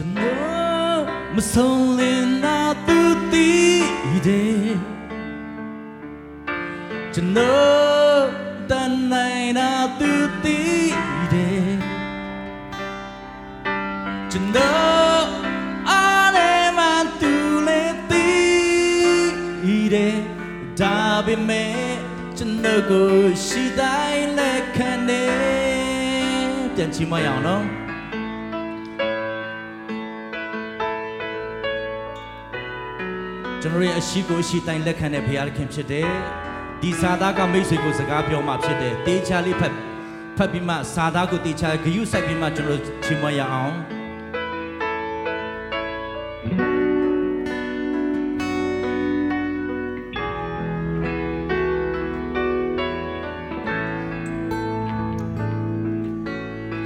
ကျွန်တော်မဆုံးလင်းနာသူတည်တယ်ကျွန်တော်တန်နိုင်နာသူတည်တယ်ကျွန်တော်အားလည်းမသူလည်းတည် ကျွန်တော်ကိုရှိတိုင်းလက်ခံတယ်ပြန်ချီမရအောင်နော်ကျွန်တော်ရဲ့အရှိကိုအရှိတိုင်းလက်ခံတဲ့ဘုရားသခင်ဖြစ်တယ်ဒီစာသားကမိတ်ဆွေကိုစကားပြောမှဖြစ်တယ်တေချာလေးဖတ်ဖတ်ပြီးမှစာသားကိုတေချာဂယုစိုက်ပြီးမှကျွန်တော်ချီးမွမ်းရအောင်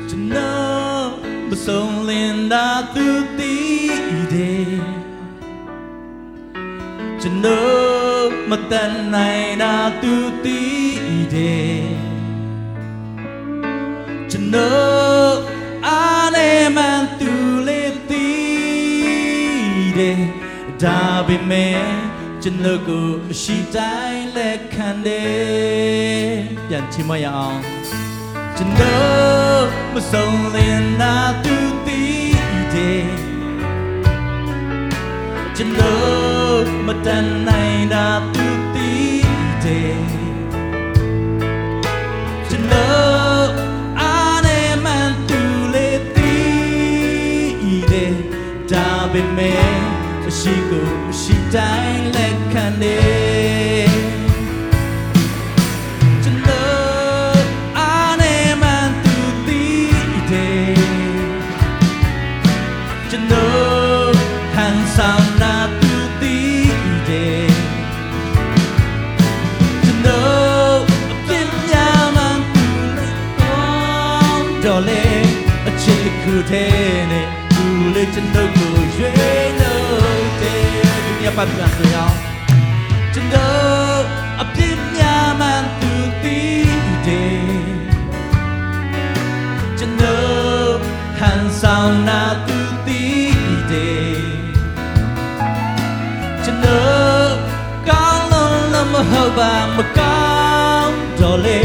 ကျွန်တော်မဆုံးလင်းတာသူ ကျွန်တော်မတန်နိုင်တာသူတည်တယ်ကျွန်တော်အားနဲ့မှန်သူလေးတည်တယ်ဒါပေမဲ့ကျွန်တော်ကိုအရှိတိုင်းလက်ခံတယ်ပြန်ချင်မရအောင်ကျွန်တော်မဆုံးလင်းတာသူတည်တယ်ကျွန်တော် မတန်နိုင်တာ တယ်ဒီနေ့ပတ်ပြန်ဆိုရအောင်ကျွန်တော်အပြစ်များမှန်သူတည်တယ်ကျွန်တော်ဟန်ဆောင်နာသူတည်တယ်ကျွန်တော်ကောင်းလုံးလည်းမဟုတ်ပါမကောင်းတော့လေ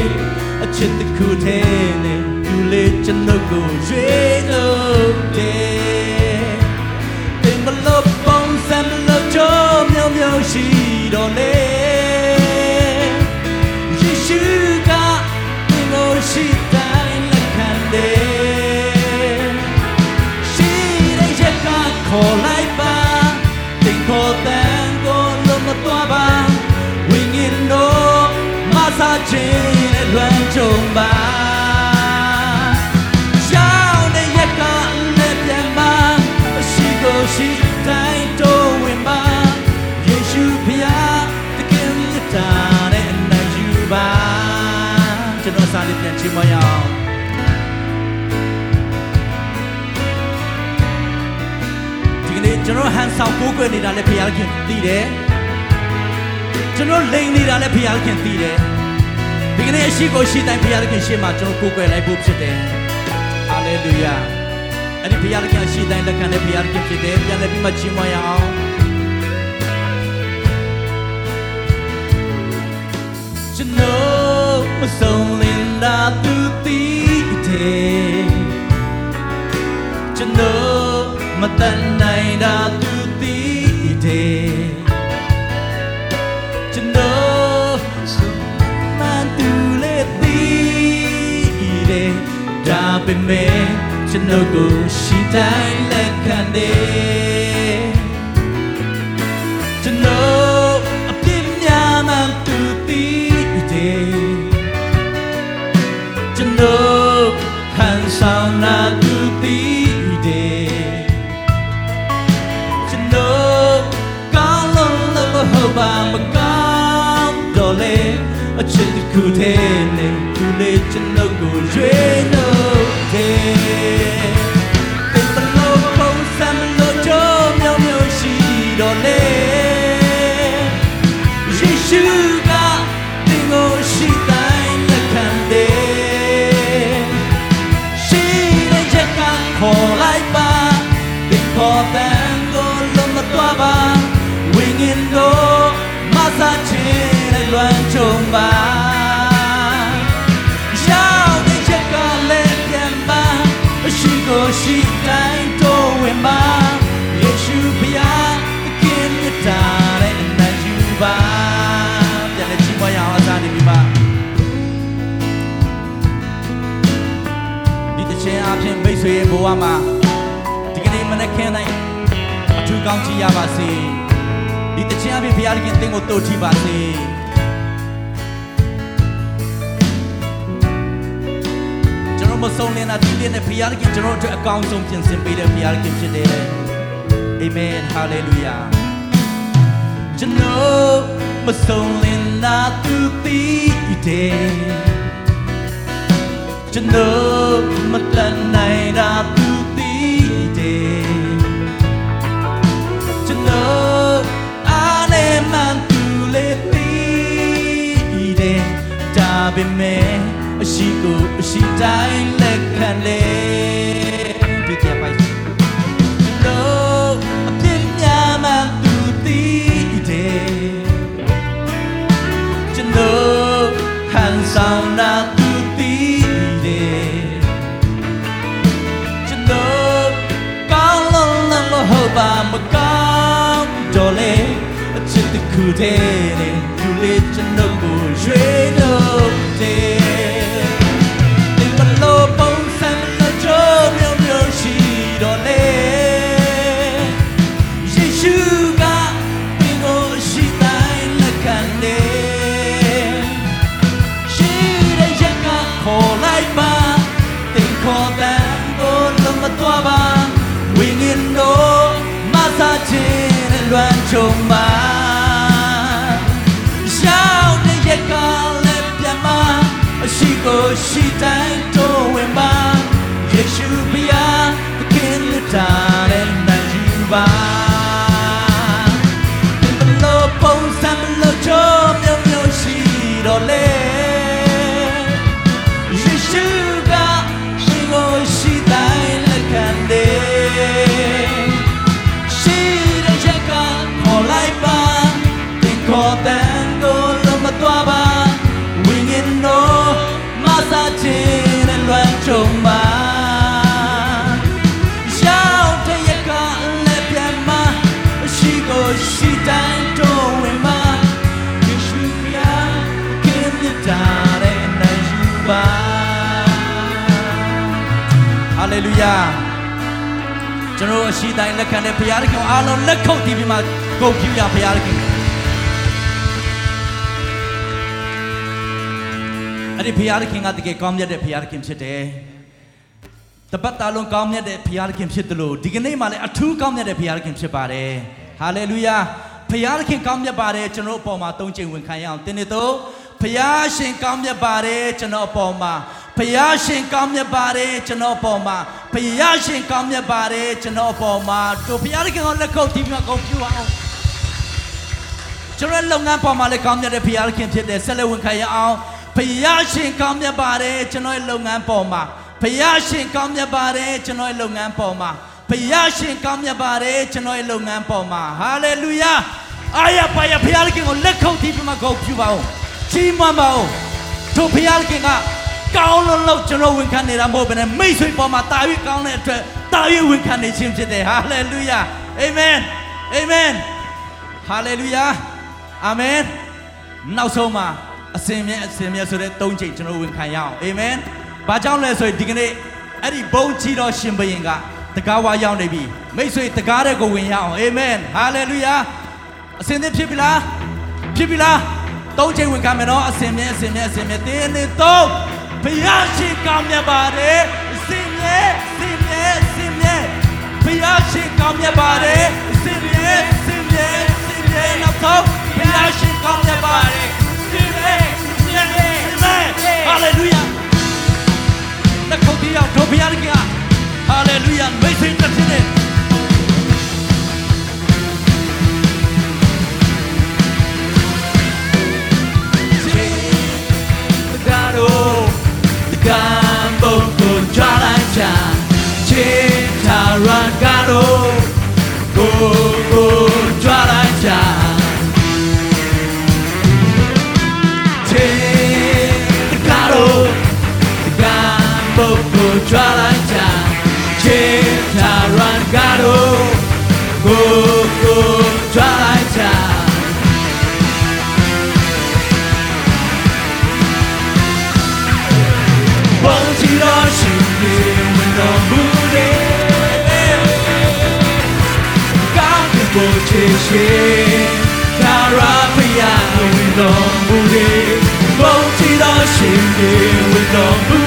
အချစ်တစ်ခုတည်းနဲ့သူလေကျွန်တော်ကိုရွေးလို့တယ် မြောင်မြောင်ရှိတော့လေယေရှုကသင်ကိုရှိတိုင်းလက်ခံတယ်ရှိတဲ့ရက်ကခေါ်လိုက်ပါသင်ခေါ်တဲ့ကိုလုံးမ ဆောင်ကိုးကွယ်နေတာလည်းဖျားခင်သိတယ်ကျွန်တော်လိန်နေတာလည်းဖျားခင်သိတယ်ဒီကနေ့အရှိကိုရှိတိုင်းဖျားခင်ရှေ့မှာကျွန်တော်ကိုးကွယ်လိုက်ဖို့ဖြစ်တယ်ဟာလေလုယာအဲ့ဒီဘုရားခင်ရှိတိုင်းလက်ခံတဲ့ဘုရားခင်ဖြစ်တယ်ပြန်လည်းပြီးမှချီးမွမ်းရအောင်ကျွန်တော်မဆုံးလင်းတာသူတည်တယ်ကျွန်တော်မတန်နိုင်တာသူ တည်တယ်ကျွန်တော်မန်တူလေတည်တယ်ဒါပေမဲ့ကျွ 能够追能听。等到老后三门老就苗苗西到嘞，也许个对我是在那看的，谁来这个可来吧，对可等我那么多吧，为人我马上起来乱中吧。 ဝမှာဒီကနေ့မနေ့ခင်းတိုင်းအထူးကောင်းချီးရပါစေဒီတစ်ချိန်အပြင်ဘုရားသခင်သင်ကိုတိုးထီပါစေကျွန်တော်မဆုံးလင်းတာဒီနေ့နဲ့ဘုရားသခင်ကျွန်တော်တို့အတွက်အကောင်းဆုံးပြင်ဆင်ပေးတဲ့ဘုရားသခင်ဖြစ်တယ်အာမင်ဟာလေလုယာကျွန်တော်မဆုံးလင်းတာသူတည်တယ်ကျွန်တော် မတန်နိုင်တာသူတည်တယ်ကျွန်တော်အားနဲ့မှန်သူလေးတည်တယ်ဒါပေမဲ့အရှိကိုအရှိတိုင်းလက်ခံလေဒီ ပါမကောင်းတော့လေအချစ်တစ်ခုတည်းနဲ့သူလေးကျွန်တော်ကိုရွေးလို့တယ် ဟာလေလုယာကျွန်တော်အရှိတိုင်းလက်ခံတဲ့ဘုရားသခင်အားလုံးလက်ခုပ်တီးပြီးမှဂုဏ်ပြုရဘုရားသခင်အဲ့ဒီဘုရားသခင်ကတကယ်ကောင်းမြတ်တဲ့ဘုရားသခင်ဖြစ်တယ်တပတ်တာလုံးကောင်းမြတ်တဲ့ဘုရားသခင်ဖြစ်တယ်လို့ဒီကနေ့မှလည်းအထူးကောင်းမြတ်တဲ့ဘုရားသခင်ဖြစ်ပါတယ်ဟာလေလုယာဘုရားသခင်ကောင်းမြတ်ပါတယ်ကျွန်တော်အပေါ်မှာသုံးချိန်ဝင်ခံရအောင်တင်းနေတော့ဘုရားရှင်ကောင်းမြတ်ပါတယ်ကျွန်တော်အပေါ်မှာဘုရားရှင်ကောင်းမြတ်ပါတယ်ကျွန်တော်အပေါ်မှာ ဘုရားရှင်ကောင်းမြတ်ပါတယ်ကျွန်တော်အပေါ်မှာတို့ဘုရားသခင်ကိုလက်ခုပ်တီးပြီးမှဂုဏ်ပြုအောင်ကျွန်တော်လုပ်ငန်းပေါ်မှာလည်းကောင်းမြတ်တဲ့ဘုရားသခင်ဖြစ်တယ်ဆက်လက်ဝင်ခံရအောင်ဘုရားရှင်ကောင်းမြတ်ပါတယ်ကျွန်တော်ရဲ့လုပ်ငန်းပေါ်မှာဘုရားရှင်ကောင်းမြတ်ပါတယ်ကျွန်တော်ရဲ့လုပ်ငန်းပေါ်မှာဘုရားရှင်ကောင်းမြတ်ပါတယ်ကျွန်တော်ရဲ့လုပ်ငန်းပေါ်မှာဟာလေလုယာအာရပါရဘုရားခင်ကိုလက်ခုပ်တီးပြီးမှဂုဏ်ပြုပါဦးကြီးမွမ်းပါဦးတို့ဘုရားခင်က ကောင်းလုံးလုံးကျွန်တော်ဝန်ခံနေတာမဟုတ်ဘဲနဲ့မိတ်ဆွေပေါ်မှာတာ၍ကောင်းတဲ့အတွက်တာ၍ဝန်ခံနေခြင်းဖြစ်တယ်ဟာလေလုယာအာမင်အာမင်ဟာလေလုယာအာမင်နောက်ဆုံးမှာအစင်မြဲအစင်မြဲဆိုတဲ့၃ချိန်ကျွန်တော်ဝန်ခံရအောင်အာမင်။ဘာကြောင့်လဲဆိုရင်ဒီကနေ့အဲ့ဒီဘုံချီတော်ရှင်ဘုရင်ကတကားဝါရောက်နေပြီ။မိတ်ဆွေတကားတဲ့ကိုဝင်ရအောင်။အာမင်။ဟာလေလုယာ။အစင်သစ်ဖြစ်ပြီလား။ဖြစ်ပြီလား။သုံးချိန်ဝင်ခံမယ်နော်။အစင်မြဲအစင်မြဲအစင်မြဲတင်းနေသုံး ဘုရားရှိကောင်းမြတ်ပါတယ်။အစင်မြဲအစင်မြဲအစင်မြဲဘုရားရှိကောင်းမြတ်ပါတယ်။အစင်မြဲအစင်မြဲအစင်မြဲနောက်ဆုံးဘုရားရှိကောင်းမြတ်ပါတယ်။အစင်မြဲအစင်မြဲအစင်မြဲဟာလေလုယာ။လက်ခုပ်တီးအောင်တို့ဘုရားခင်ဟာလေလုယာမိတ်ဆွေတစ်ဖြစ်နေတ ကားတော့တကားဘုံကိုကြွားလိုက်ချာချစ်တာရန်ကားတော့ ရှင်သာရဖယားဝင်တော်မူတယ်ဘုံချီသောရှင်တွေဝင်တော်မူ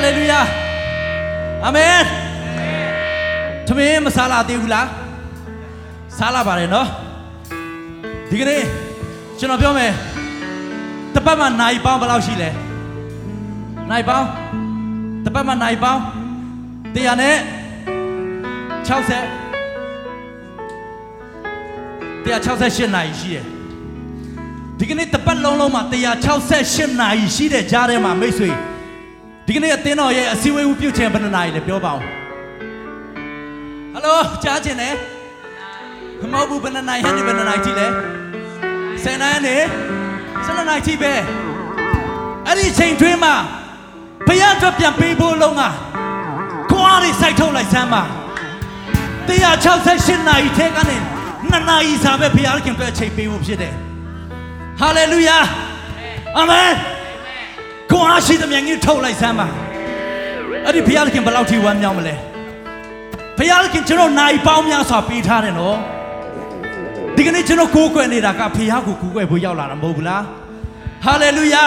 Hallelujah! Amen! သမင်းမစားလာသေးဘူးလားစားလာပါတယ်နော်ဒီကနေ့ကျွန်တော်ပြောမယ်တပတ်မှာနိုင်ပေါင်းဘယ်လောက်ရှိလဲနိုင်ပေါင်းတပတ်မှာနိုင်ပေါင်း100နဲ့60 168နိုင်ရှိတယ်ဒီကနေ့တပတ်လုံးလုံးမှာ168နိုင်ရှိတဲ့ကြားထဲမှာမိတ်ဆွေ ဒီကနေ့အသင်းတော်ရဲ့အစည်းအဝေးပြုတ်ချင်ဘယ်နှစ်နိုင်လဲပြောပါဦးဟယ်လိုကြားချင်တယ်မဟုတ်ဘူးဘယ်နှစ်နိုင်ဟန်ဒီဘယ်နှစ်နိုင်ကြည့်လဲဆယ်နိုင်နေဆယ်နိုင်ကြည့်ပဲအဲ့ဒီအချိန်တွင်းမှာဘုရားအတွက်ပြန်ပေးဖို့လုံးကခွားတွေစိုက်ထုတ်လိုက်စမ်းပါ168နိုင်ထဲကနေနှစ်နာရီစာပဲဘုရားခင်အတွက်အချိန်ပေးဖို့ဖြစ်တယ်ဟာလေလုယာအာမင် ခွားရှိသမျှကြီးထုတ်လိုက်စမ်းပါအဲ့ဒီဘုရားခင်ဘယ်လောက်ထိဝမ်းမြောက်မလဲဘုရားခင်ကျွန်တော်နိုင်ပေါင်းများစွာပေးထားတယ်နော်ဒီကနေ့ကျွန်တော်ကိုးကွယ်နေတာကဖခင်ကိုကိုးကွယ်ဖို့ရောက်လာတာမဟုတ်ဘူးလားဟာလေလုယာ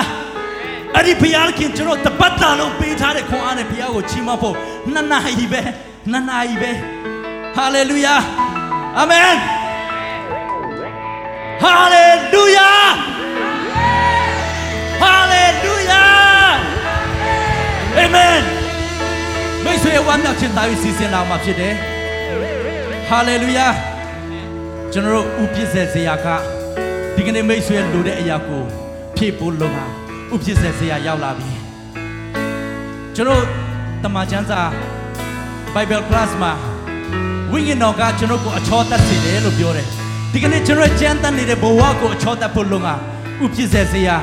အဲ့ဒီဖခင်ကျွန်တော်တပတ်တာလုံးပေးထားတဲ့ခွန်အားနဲ့ဖခင်ကိုချီးမွမ်းဖို့နှစ်နာရီပဲနှစ်နာရီပဲဟာလေလုယာအာမင်ဟာလေလုယာဟာ ဆွေဝမ်းမြောက်ခြင်းသား၍စီစဉ်လာမှာဖြစ်တယ်။ဟာလေလုယာကျွန်တော်တို့ဥပစ္စေဇရာကဒီကနေ့မိတ်ဆွေလိုတဲ့အရာကိုဖြည့်ဖို့လုံဟာဥပစ္စေဇရာရောက်လာပြီ။ကျွန်တော်တမန်ကျမ်းစာ Bible Class မှာဝိညာဉ်တော်ကကျွန်တော်ကိုအချောတတ်စေတယ်လို့ပြောတယ်။ဒီကနေ့ကျွန်တော်ကြမ်းတမ်းနေတဲ့ဘဝကိုအချောတတ်ဖို့လုံဟာဥပစ္စေဇရာ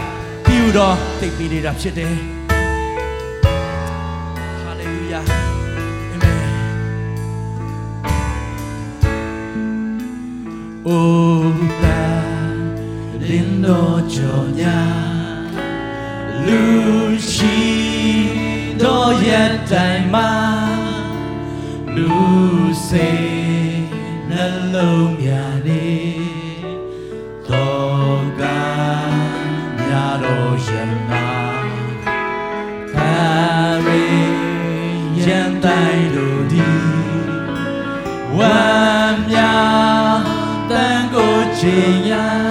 ပြူတော်သိပ်ပြီးနေတာဖြစ်တယ်။ plan lindo chonya lushi do yet time ma lu say na lo mya ni 这样。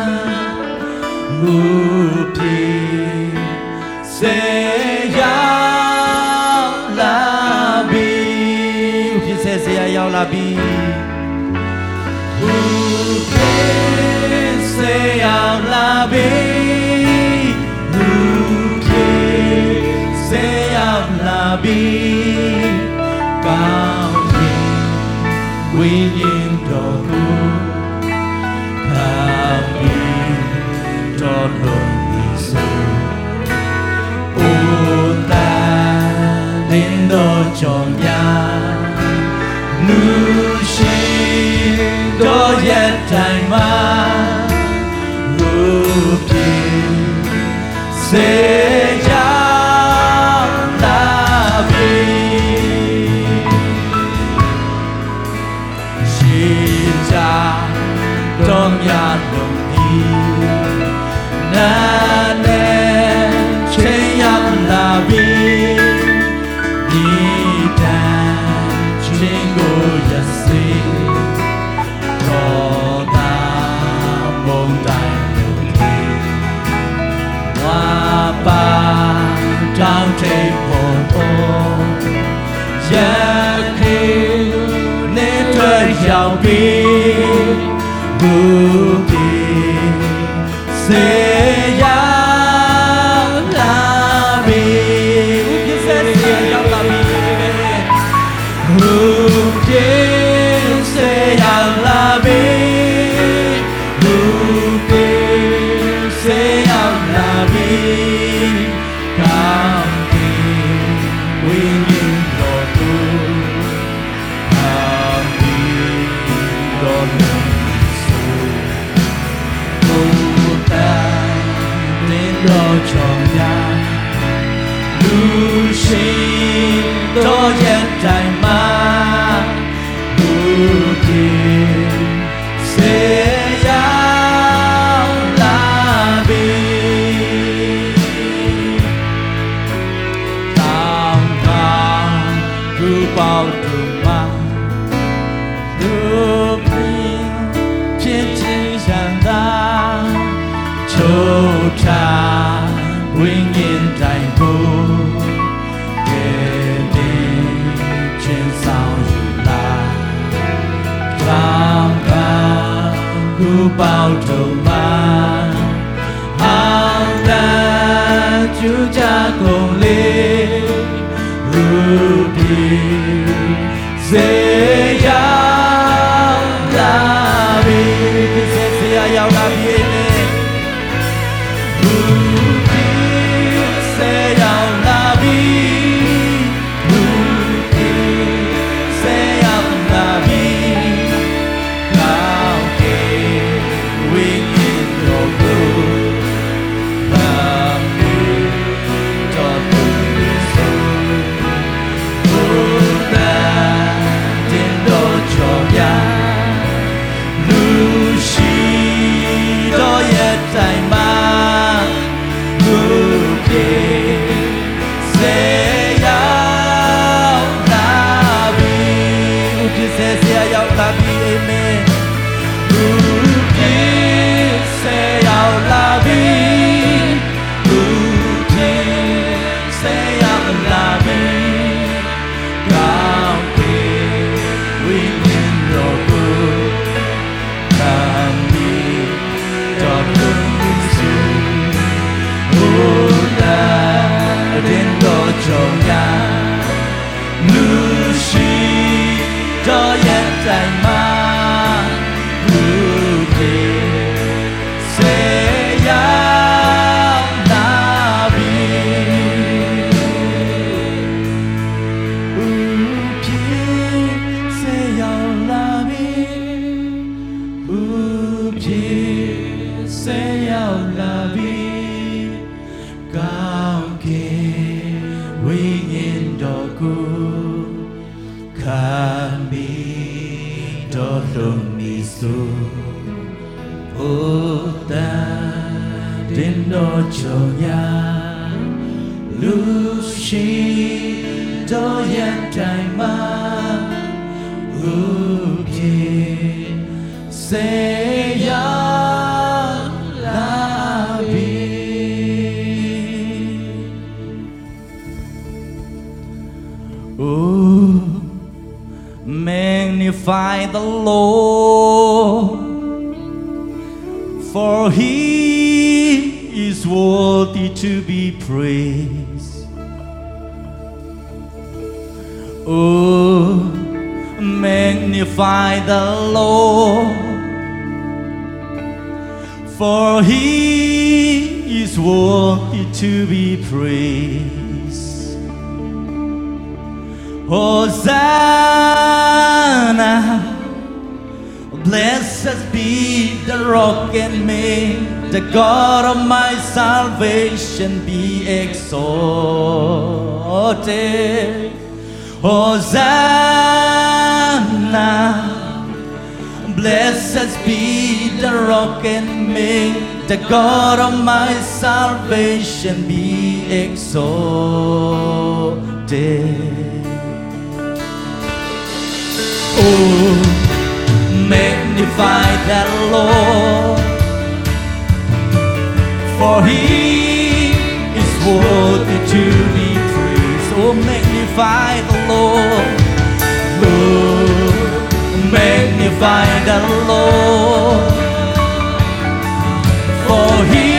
어쩌냐? 누신도의 달만 shall be, will be saved. Deus. လူရှိတော်ရန်တိုင်းမှာလူဖြစ်စေရောက်လာပြီ Oh, magnify the Lord, for he is worthy to be praised. Oh, magnify the Lord, for he is worthy to be praised. Hosanna, blessed be the rock and may the God of my salvation be exalted. Hosanna, blessed be the rock and may the God of my salvation be exalted. Oh, magnify the Lord, for He is worthy to be praised. Oh, magnify the Lord. Oh, magnify the Lord, for He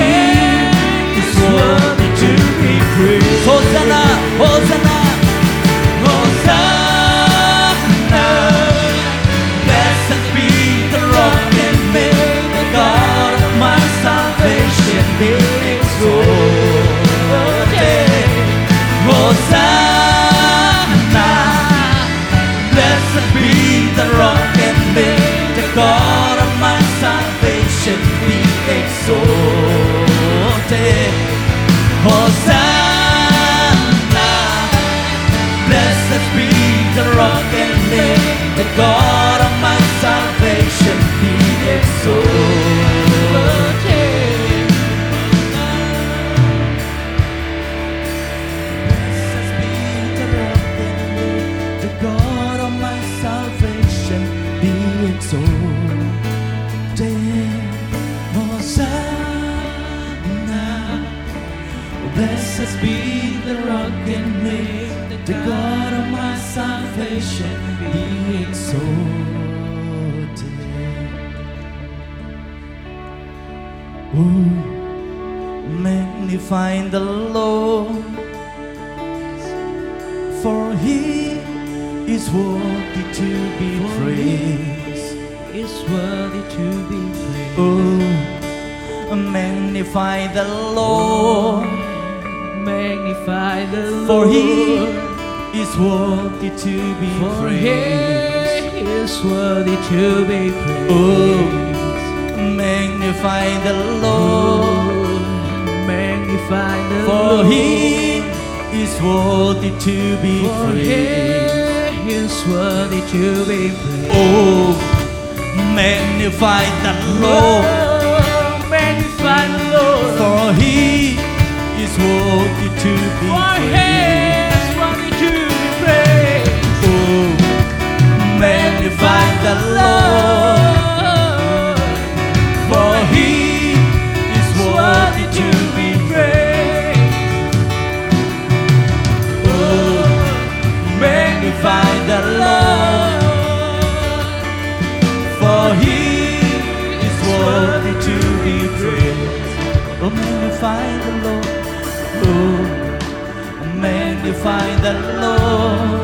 Oh, magnify the Lord, for He is worthy to be praised. is worthy to be praised. Oh, magnify the Lord. Magnify the Lord, For he is worthy to be For praised. he is worthy to be praised. Oh, magnify the Lord, Magnify the for Lord. He is worthy to be For he praised. is worthy to be praised. Oh, magnify the Lord, Oh, magnify the Lord. for He is worthy to be For he praised. no